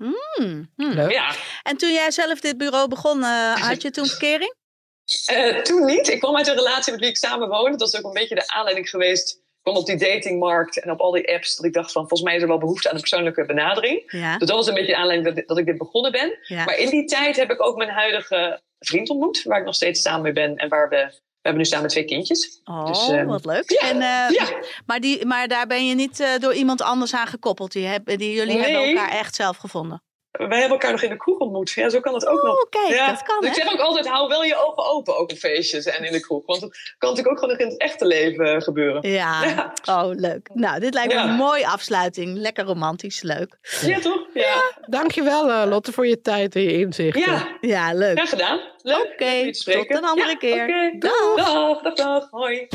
Leuk. Ja. En toen jij zelf dit bureau begon, uh, had je toen verkering? Eh, toen niet. Ik kwam uit een relatie met wie ik samen woonde. Dat is ook een beetje de aanleiding geweest. Ik kwam op die datingmarkt en op al die apps. Dat ik dacht van, volgens mij is er wel behoefte aan een persoonlijke benadering. Ja, Dus dat was een beetje de aanleiding dat, dat ik dit begonnen ben. ja. Maar in die tijd heb ik ook mijn huidige vriend ontmoet. Waar ik nog steeds samen mee ben. En waar we, we hebben nu samen twee kindjes. Oh, Dus, ehm, wat leuk. ja, en, eh, ja. maar, die, maar daar ben je niet eh, door iemand anders aan gekoppeld. Die, heb, die, jullie hebben elkaar echt zelf gevonden. Wij hebben elkaar nog in de kroeg ontmoet. Ja, zo kan het ook nog. Kijk, Ja, dat kan dus ik zeg ook altijd, hou wel je ogen open, ook op feestjes en in de kroeg. Want het kan natuurlijk ook gewoon nog in het echte leven gebeuren. Ja, Ja. oh leuk. Nou, dit lijkt me Ja. een mooie afsluiting. Lekker romantisch, leuk. Ja, toch? Ja. Dankjewel eh, Lotte voor je tijd en je inzichten. Ja, Ja, leuk. graag gedaan. Leuk. Oké, tot een andere Ja, keer. Dag. Dag, dag, dag. Hoi.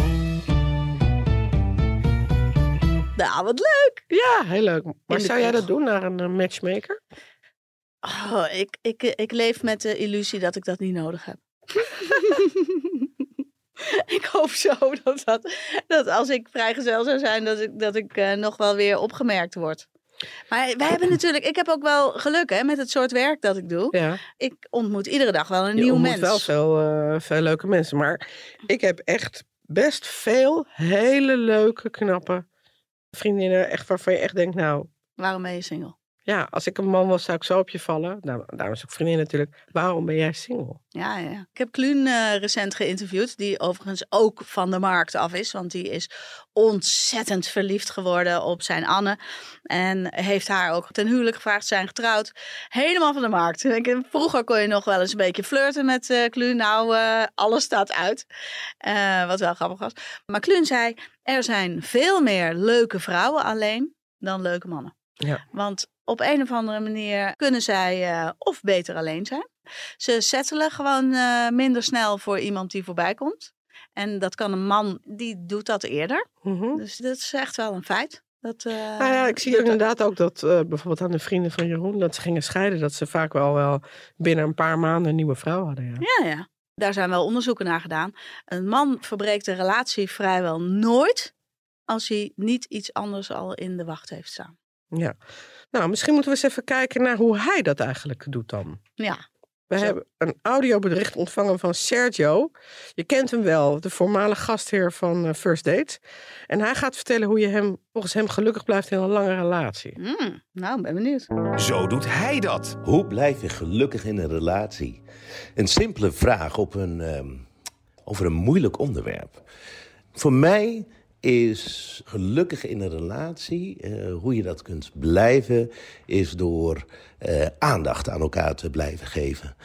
Nou, wat leuk. Ja, heel leuk. Maar zou jij dat doen naar een eh, matchmaker? Oh, ik, ik, ik leef met de illusie dat ik dat niet nodig heb. ik hoop zo dat, dat, dat als ik vrijgezel zou zijn, dat ik, dat ik eh, nog wel weer opgemerkt word. Maar wij hebben natuurlijk, ik heb ook wel geluk hè, met het soort werk dat ik doe. Ja. Ik ontmoet iedere dag wel een Je nieuw ontmoet mens. wel veel, eh, veel leuke mensen. Maar ik heb echt best veel hele leuke, knappe vriendinnen. Echt waarvan je echt denkt, nou, Waarom ben je single? Ja, als ik een man was, zou ik zo op je vallen. Nou, daarom is ook vriendin natuurlijk. Waarom ben jij single? Ja, ja. Ik heb Kluun eh, recent geïnterviewd, die overigens ook van de markt af is. Want die is ontzettend verliefd geworden op zijn Anne. En heeft haar ook ten huwelijk gevraagd, zijn getrouwd. Helemaal van de markt. Ik Vroeger kon je nog wel eens een beetje flirten met eh Kluun. Nou, eh, alles staat uit. Wat wel grappig was. Maar Kluun zei, er zijn veel meer leuke vrouwen alleen dan leuke mannen. Ja. Want op een of andere manier kunnen zij eh, of beter alleen zijn. Ze settelen gewoon eh, minder snel voor iemand die voorbij komt. En dat kan een man, die doet dat eerder. Mhm. Dus dat is echt wel een feit. Dat, eh, Nou ja, ik zie inderdaad ook dat bijvoorbeeld aan de vrienden van Jeroen, dat ze gingen scheiden, dat ze vaak wel, wel binnen een paar maanden een nieuwe vrouw hadden. Ja. Ja, ja. Daar zijn wel onderzoeken naar gedaan. Een man verbreekt de relatie vrijwel nooit als hij niet iets anders al in de wacht heeft staan. Ja. Nou, misschien moeten we eens even kijken naar hoe hij dat eigenlijk doet dan. Ja, We Zo. hebben een audiobericht ontvangen van Sergio. Je kent hem wel, de voormalige gastheer van eh, First Dates. En hij gaat vertellen hoe je hem, volgens hem gelukkig blijft in een lange relatie. Hmm, nou, ben benieuwd. Zo doet hij dat. Hoe blijf je gelukkig in een relatie? Een simpele vraag op een, ehm, over een moeilijk onderwerp. Voor mij is gelukkig in een relatie, eh, hoe je dat kunt blijven, is door eh, aandacht aan elkaar te blijven geven.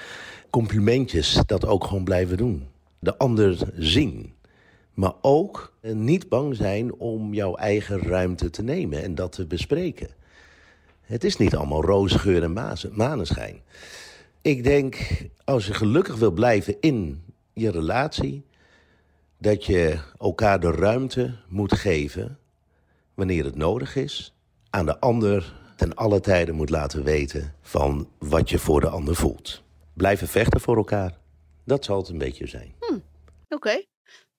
Complimentjes, dat ook gewoon blijven doen. De ander zien. Maar ook eh, niet bang zijn om jouw eigen ruimte te nemen en dat te bespreken. Het is niet allemaal roze geur en maneschijn. Ik denk, als je gelukkig wil blijven in je relatie, dat je elkaar de ruimte moet geven wanneer het nodig is, aan de ander ten alle tijden moet laten weten van wat je voor de ander voelt. Blijven vechten voor elkaar, dat zal het een beetje zijn. Oké.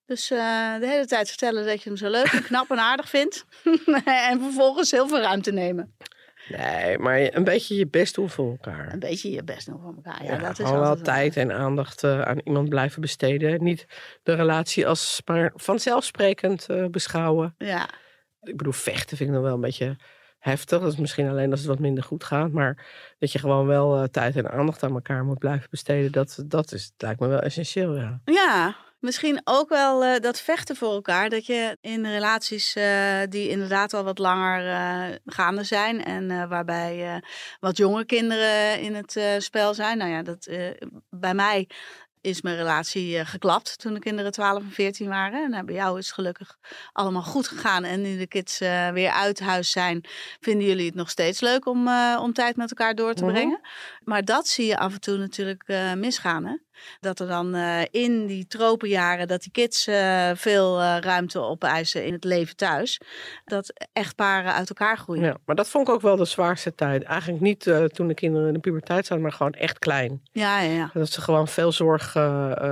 Dus eh, de hele tijd vertellen dat je hem zo leuk en knap en aardig vindt. en vervolgens heel veel ruimte nemen. Nee, maar een beetje je best doen voor elkaar. Een beetje je best doen voor elkaar. Ja, Ja, dat is gewoon wel tijd en aandacht eh, aan iemand blijven besteden. Niet de relatie als maar vanzelfsprekend eh, beschouwen. Ja, Ik bedoel, vechten vind ik nog wel een beetje heftig. Dat is misschien alleen als het wat minder goed gaat. Maar dat je gewoon wel eh, tijd en aandacht aan elkaar moet blijven besteden. Dat, dat is, lijkt me wel essentieel, ja. ja, misschien ook wel eh, dat vechten voor elkaar. Dat je in relaties eh, die inderdaad al wat langer eh, gaande zijn. En waarbij wat jonge kinderen in het spel zijn. Nou ja, dat, bij mij is mijn relatie geklapt toen de kinderen 12 en 14 waren. En nou, bij jou is het gelukkig allemaal goed gegaan. En nu de kids weer uit huis zijn, vinden jullie het nog steeds leuk om, om tijd met elkaar door te Mhm. brengen. Maar dat zie je af en toe natuurlijk misgaan. Hè? Dat er dan eh, in die tropenjaren, dat die kids eh, veel eh, ruimte opeisen in het leven thuis. Dat echtparen uit elkaar groeien. ja. Maar dat vond ik ook wel de zwaarste tijd. Eigenlijk niet toen de kinderen in de puberteit zaten, maar gewoon echt klein. Ja, ja, ja. Dat ze gewoon veel zorg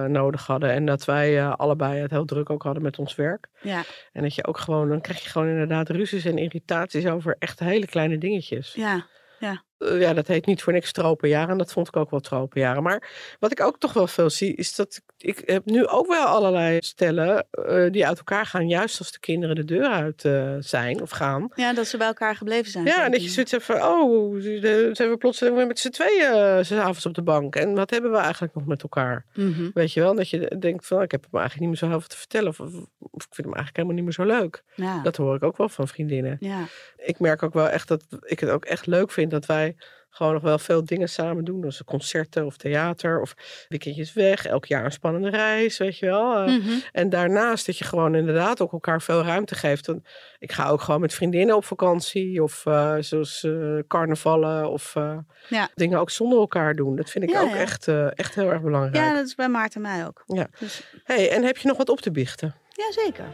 nodig hadden. En dat wij allebei het heel druk ook hadden met ons werk. ja. En dat je ook gewoon, dan krijg je gewoon inderdaad ruzies en irritaties over echt hele kleine dingetjes. ja. eh, ja, dat heet niet voor niks tropenjaren. En dat vond ik ook wel tropenjaren. Maar wat ik ook toch wel veel zie, is dat ik, ik heb nu ook wel allerlei stellen eh, die uit elkaar gaan, juist als de kinderen de deur uit eh, zijn of gaan. Ja, dat ze bij elkaar gebleven zijn. Ja, en dat je zoiets hebt van, oh, de- zijn we plotseling weer met z'n tweeën uh, s'avonds op de bank. En wat hebben we eigenlijk nog met elkaar? Mhm. Weet je wel, dat je denkt van, ik heb hem eigenlijk niet meer zo heel veel te vertellen. Of, of, of ik vind hem eigenlijk helemaal niet meer zo leuk. Ja. Dat hoor ik ook wel van vriendinnen. ja. Ik merk ook wel echt dat ik het ook echt leuk vind dat wij gewoon nog wel veel dingen samen doen. Dus concerten of theater of weekendjes weg. Elk jaar een spannende reis, weet je wel. Eh, Mhm. En daarnaast dat je gewoon inderdaad ook elkaar veel ruimte geeft. Want ik ga ook gewoon met vriendinnen op vakantie. Of eh, zoals eh, carnavallen of eh, Ja. dingen ook zonder elkaar doen. Dat vind ik Ja, ook ja. Echt, eh, echt heel erg belangrijk. ja, dat is bij Maarten en mij ook. Ja. Dus, Hey, en heb je nog wat op te biechten? ja, zeker.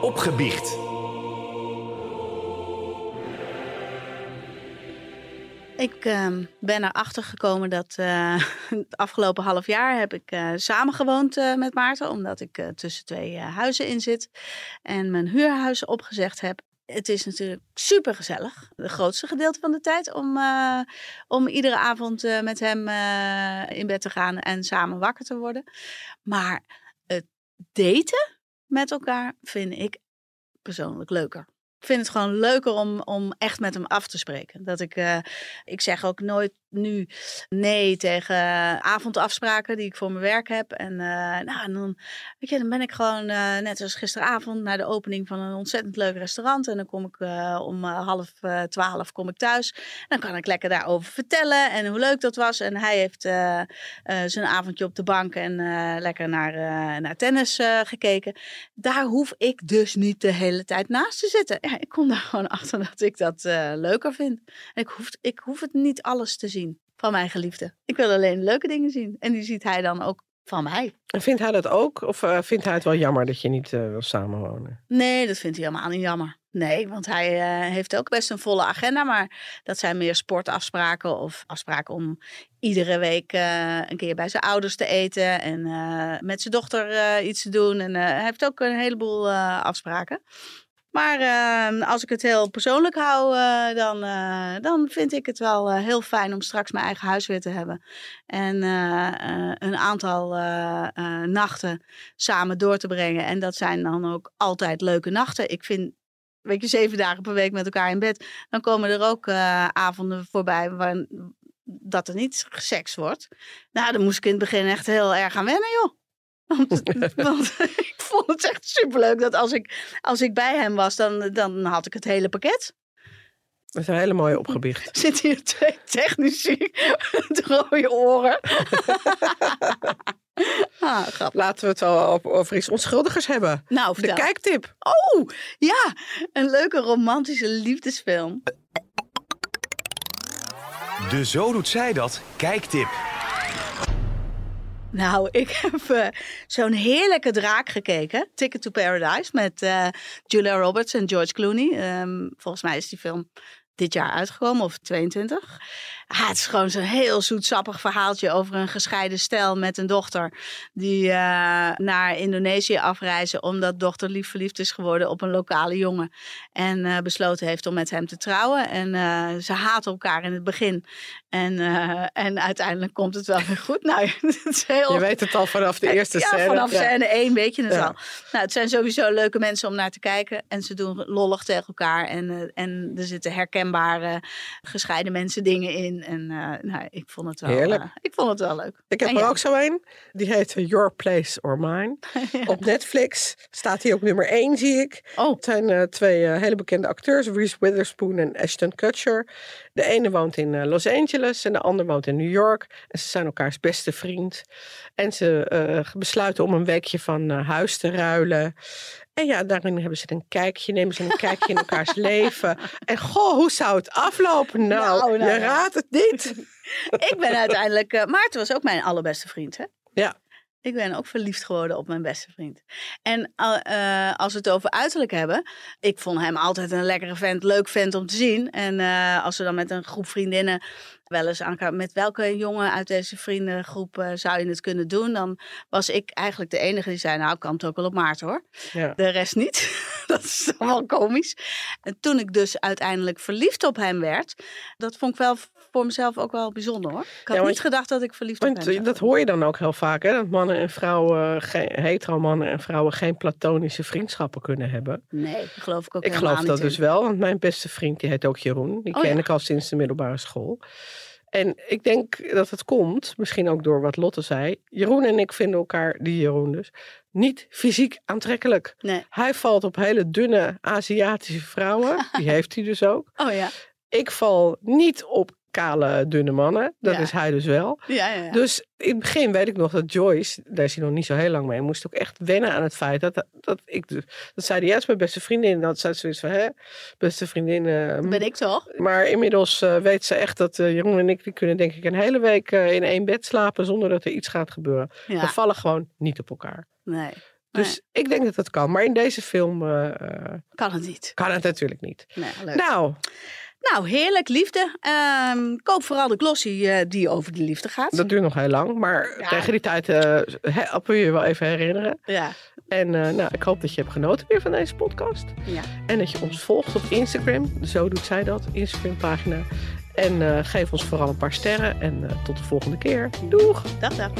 Opgebiecht. Ik ehm, ben erachter gekomen dat eh, het afgelopen half jaar heb ik eh samengewoond eh, met Maarten. Omdat ik tussen twee huizen in zit. En mijn huurhuis opgezegd heb. Het is natuurlijk super gezellig. De grootste gedeelte van de tijd. Om, om iedere avond met hem in bed te gaan en samen wakker te worden. Maar het daten met elkaar vind ik persoonlijk leuker. Vind het gewoon leuker om, om echt met hem af te spreken. Dat ik, eh, ik zeg ook nooit nu nee tegen avondafspraken die ik voor mijn werk heb. En, eh, nou, dan, weet je, dan ben ik gewoon, eh, net als gisteravond, naar de opening van een ontzettend leuk restaurant. En dan kom ik eh, om half twaalf kom ik thuis. Dan kan ik lekker daarover vertellen en hoe leuk dat was. En hij heeft zijn avondje op de bank en lekker naar, naar tennis gekeken. Daar hoef ik dus niet de hele tijd naast te zitten. Ja, ik kom daar gewoon achter dat ik dat leuker vind. Ik hoef, ik hoef het niet alles te zien van mijn geliefde. Ik wil alleen leuke dingen zien. En die ziet hij dan ook van mij. En vindt hij dat ook? Of eh, vindt hij het wel jammer dat je niet eh, wil samenwonen? Nee, dat vindt hij helemaal niet jammer. Nee, want hij eh, heeft ook best een volle agenda. Maar dat zijn meer sportafspraken of afspraken om iedere week een keer bij zijn ouders te eten. En met zijn dochter iets te doen. En hij heeft ook een heleboel afspraken. Maar eh, als ik het heel persoonlijk hou, eh, dan, eh, dan vind ik het wel eh, heel fijn om straks mijn eigen huis weer te hebben. En een aantal nachten samen door te brengen. En dat zijn dan ook altijd leuke nachten. Ik vind, weet je, zeven dagen per week met elkaar in bed. Dan komen er ook avonden voorbij waar, dat er niet seks wordt. Nou, dan moest ik in het begin echt heel erg aan wennen, joh. Want, want ik vond het echt superleuk dat als ik, als ik bij hem was, dan, dan had ik het hele pakket. Dat is een hele mooie opgebiecht. Zitten hier twee technici met rode oren. ah, grappig. Laten we het wel op- over iets onschuldigers hebben. Nou, De kijktip. Oh, ja. Een leuke romantische liefdesfilm. De Zo Doet Zij Dat kijktip. Nou, ik heb eh, zo'n heerlijke draak gekeken. Ticket to Paradise met eh, Julia Roberts en George Clooney. Ehm, volgens mij is die film dit jaar uitgekomen, of 22. Ah, het is gewoon zo'n heel zoetsappig verhaaltje over een gescheiden stel met een dochter. Die eh, naar Indonesië afreizen omdat dochter lief verliefd is geworden op een lokale jongen. En eh, besloten heeft om met hem te trouwen. En eh, ze haten elkaar in het begin. En, en uiteindelijk komt het wel weer goed. Nou, het is heel Je weet het al vanaf de eerste ja, scène. vanaf scène één weet je het Ja. al. Nou, het zijn sowieso leuke mensen om naar te kijken. En ze doen lollig tegen elkaar. En, en er zitten herkenbare gescheiden mensen dingen in. En eh, nou, ik vond het wel, Heerlijk. eh, ik vond het wel leuk. Ik heb En er ook zo een. Die heet eh, Your Place or Mine. Op Netflix staat hij op nummer 1, zie ik. Oh, Het zijn twee hele bekende acteurs, Reese Witherspoon en Ashton Kutcher. De ene woont in Los Angeles en de ander woont in New York. En ze zijn elkaars beste vriend. En ze besluiten om een weekje van huis te ruilen. En ja, daarin hebben ze een kijkje, nemen ze een kijkje in elkaars leven. En goh, hoe zou het aflopen? Nou, Nou, nou, je raadt het niet. ik ben uiteindelijk... eh, Maarten was ook mijn allerbeste vriend, hè? Ja. Ik ben ook verliefd geworden op mijn beste vriend. En uh, als we het over uiterlijk hebben. Ik vond hem altijd een lekkere vent, leuk vent om te zien. En uh, als we dan met een groep vriendinnen wel eens aan met welke jongen uit deze vriendengroep uh, zou je het kunnen doen? Dan was ik eigenlijk de enige die zei, nou, ik kan het ook wel op Maarten hoor. Ja. De rest niet. dat is dan wel komisch. En toen ik dus uiteindelijk verliefd op hem werd, dat vond ik wel voor mezelf ook wel bijzonder hoor. Ik had Ja, niet gedacht dat ik verliefd op hem dat hoor je dan ook heel vaak, hè? dat mannen en vrouwen, geen, hetero mannen en vrouwen, geen platonische vriendschappen kunnen hebben. Nee, dat geloof ik ook Ik geloof dat dus wel, want mijn beste vriend die heet ook Jeroen. Die Oh, ken ja. ik al sinds de middelbare school. En ik denk dat het komt, misschien ook door wat Lotte zei. Jeroen en ik vinden elkaar, die Jeroen dus, niet fysiek aantrekkelijk. Nee. Hij valt op hele dunne Aziatische vrouwen. Die heeft hij dus ook. Oh ja. Ik val niet op kale, dunne mannen. Dat Ja. is hij dus wel. Ja, ja, ja. Dus in het begin weet ik nog dat Joyce, daar is hij nog niet zo heel lang mee, moest ook echt wennen aan het feit dat, dat ik, dus- dat zei hij, ja, is mijn beste vriendin. En dat zei ze zoiets van, hè, beste vriendin. eh, ben ik toch? Maar inmiddels eh, weet ze echt dat eh, Jeroen en ik, die kunnen denk ik een hele week eh, in één bed slapen zonder dat er iets gaat gebeuren. We vallen gewoon niet op elkaar. Nee. Dus ik denk dat dat kan. Maar in deze film Kan het niet. kan het natuurlijk niet. Nee, leuk. Nou, Nou, heerlijk, liefde. Ehm, koop vooral de glossy eh, die over de liefde gaat. dat duurt nog heel lang. Maar Ja. tegen die tijd he- wil je je wel even herinneren. Ja, En eh, nou, ik hoop dat je hebt genoten weer van deze podcast. ja. En dat je ons volgt op Instagram. Zo doet zij dat, Instagram pagina. En eh, geef ons vooral een paar sterren. En tot de volgende keer. Doeg! Dag, dag.